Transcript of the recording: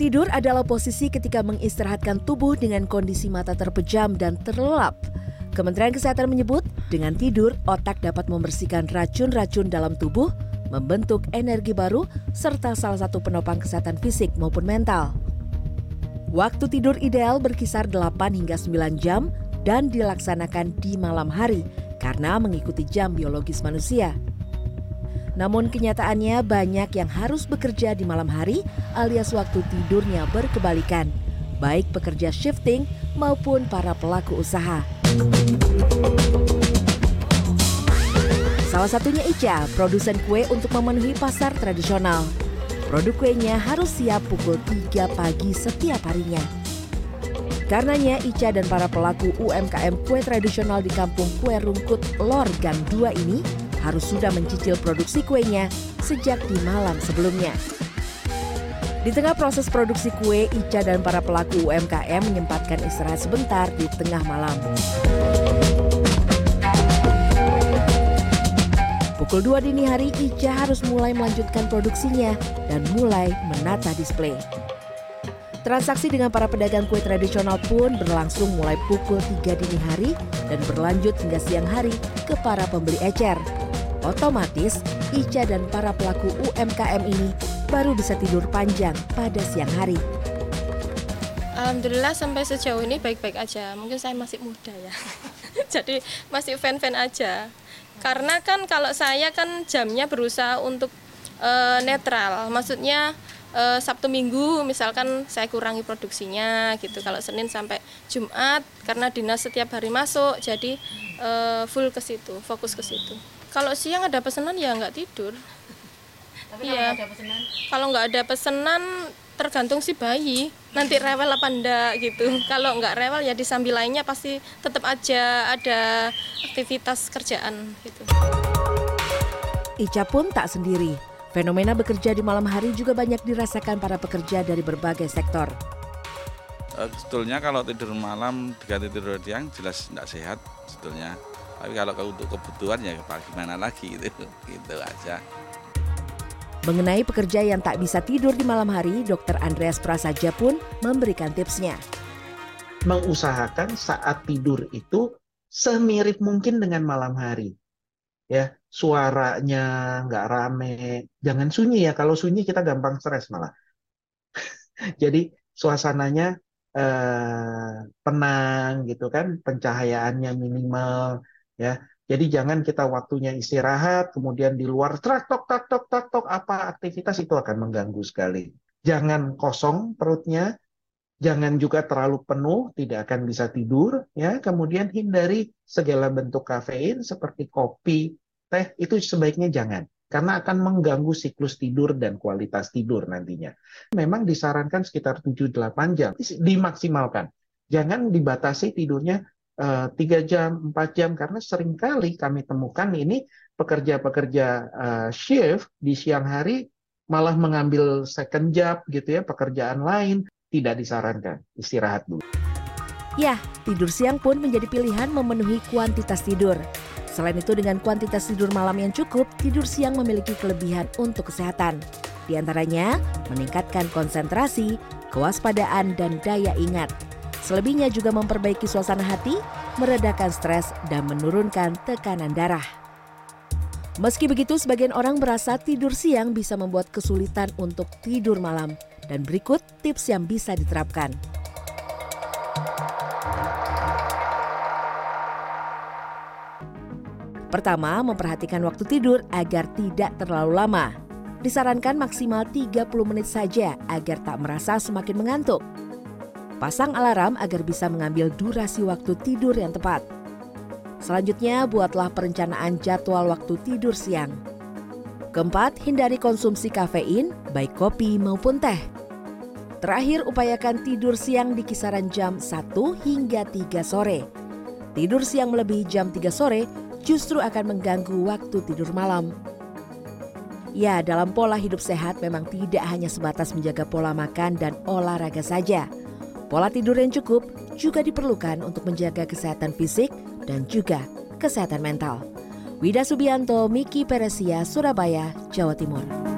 Tidur adalah posisi ketika mengistirahatkan tubuh dengan kondisi mata terpejam dan terlelap. Kementerian Kesehatan menyebut, dengan tidur otak dapat membersihkan racun-racun dalam tubuh, membentuk energi baru, serta salah satu penopang kesehatan fisik maupun mental. Waktu tidur ideal berkisar 8 hingga 9 jam dan dilaksanakan di malam hari karena mengikuti jam biologis manusia. Namun kenyataannya banyak yang harus bekerja di malam hari alias waktu tidurnya berkebalikan, baik pekerja shifting maupun para pelaku usaha. Salah satunya Ica, produsen kue untuk memenuhi pasar tradisional. Produk kuenya harus siap pukul 3 pagi setiap harinya. Karenanya Ica dan para pelaku UMKM kue tradisional di kampung kue rungkut Lor Gang 2 ini harus sudah mencicil produksi kuenya sejak di malam sebelumnya. Di tengah proses produksi kue, Ica dan para pelaku UMKM menyempatkan istirahat sebentar di tengah malam. Pukul 2 dini hari, Ica harus mulai melanjutkan produksinya dan mulai menata display. Transaksi dengan para pedagang kue tradisional pun berlangsung mulai pukul 3 dini hari dan berlanjut hingga siang hari ke para pembeli ecer. Otomatis, Ica dan para pelaku UMKM ini baru bisa tidur panjang pada siang hari. Alhamdulillah sampai sejauh ini baik-baik aja. Mungkin saya masih muda ya. Jadi masih fan-fan aja. Karena kan kalau saya kan jamnya berusaha untuk uh, netral. Maksudnya uh, Sabtu Minggu misalkan saya kurangi produksinya gitu. Kalau Senin sampai Jumat karena dinas setiap hari masuk jadi uh, full ke situ, fokus ke situ. Kalau siang ada pesanan ya nggak tidur. Tapi Iya. kalau nggak ada pesanan, Kalau nggak ada pesanan tergantung si bayi nanti rewel apa enggak gitu. Kalau nggak rewel ya di sambil lainnya pasti tetap aja ada aktivitas kerjaan gitu. Ica pun tak sendiri. Fenomena bekerja di malam hari juga banyak dirasakan para pekerja dari berbagai sektor. Eh, Sebetulnya kalau tidur malam diganti tidur siang jelas tidak sehat sebetulnya. Tapi kalau ke- untuk kebutuhan ya gimana lagi gitu, gitu aja. Mengenai pekerja yang tak bisa tidur di malam hari, Dr. Andreas Prasaja pun memberikan tipsnya. mengusahakan saat tidur itu semirip mungkin dengan malam hari. Ya, suaranya nggak rame, jangan sunyi ya. Kalau sunyi kita gampang stres malah. Jadi suasananya eh, tenang gitu kan, pencahayaannya minimal ya. Jadi jangan kita waktunya istirahat, kemudian di luar trak tok tak tok tak tok apa aktivitas itu akan mengganggu sekali. Jangan kosong perutnya, Jangan juga terlalu penuh, tidak akan bisa tidur. Ya, kemudian hindari segala bentuk kafein seperti kopi, teh itu sebaiknya jangan, karena akan mengganggu siklus tidur dan kualitas tidur nantinya. Memang disarankan sekitar 7-8 jam, dimaksimalkan. Jangan dibatasi tidurnya eh, 3 jam, 4 jam, karena sering kali kami temukan ini pekerja-pekerja eh, shift di siang hari malah mengambil second job gitu ya, pekerjaan lain tidak disarankan. Istirahat dulu. Ya, tidur siang pun menjadi pilihan memenuhi kuantitas tidur. Selain itu dengan kuantitas tidur malam yang cukup, tidur siang memiliki kelebihan untuk kesehatan. Di antaranya, meningkatkan konsentrasi, kewaspadaan, dan daya ingat. Selebihnya juga memperbaiki suasana hati, meredakan stres, dan menurunkan tekanan darah. Meski begitu, sebagian orang merasa tidur siang bisa membuat kesulitan untuk tidur malam. Dan berikut tips yang bisa diterapkan. Pertama, memperhatikan waktu tidur agar tidak terlalu lama. Disarankan maksimal 30 menit saja agar tak merasa semakin mengantuk. Pasang alarm agar bisa mengambil durasi waktu tidur yang tepat. Selanjutnya, buatlah perencanaan jadwal waktu tidur siang. Keempat, hindari konsumsi kafein, baik kopi maupun teh. Terakhir, upayakan tidur siang di kisaran jam 1 hingga 3 sore. Tidur siang melebihi jam 3 sore justru akan mengganggu waktu tidur malam. Ya, dalam pola hidup sehat memang tidak hanya sebatas menjaga pola makan dan olahraga saja. Pola tidur yang cukup juga diperlukan untuk menjaga kesehatan fisik dan juga kesehatan mental. Wida Subianto, Miki Peresia, Surabaya, Jawa Timur.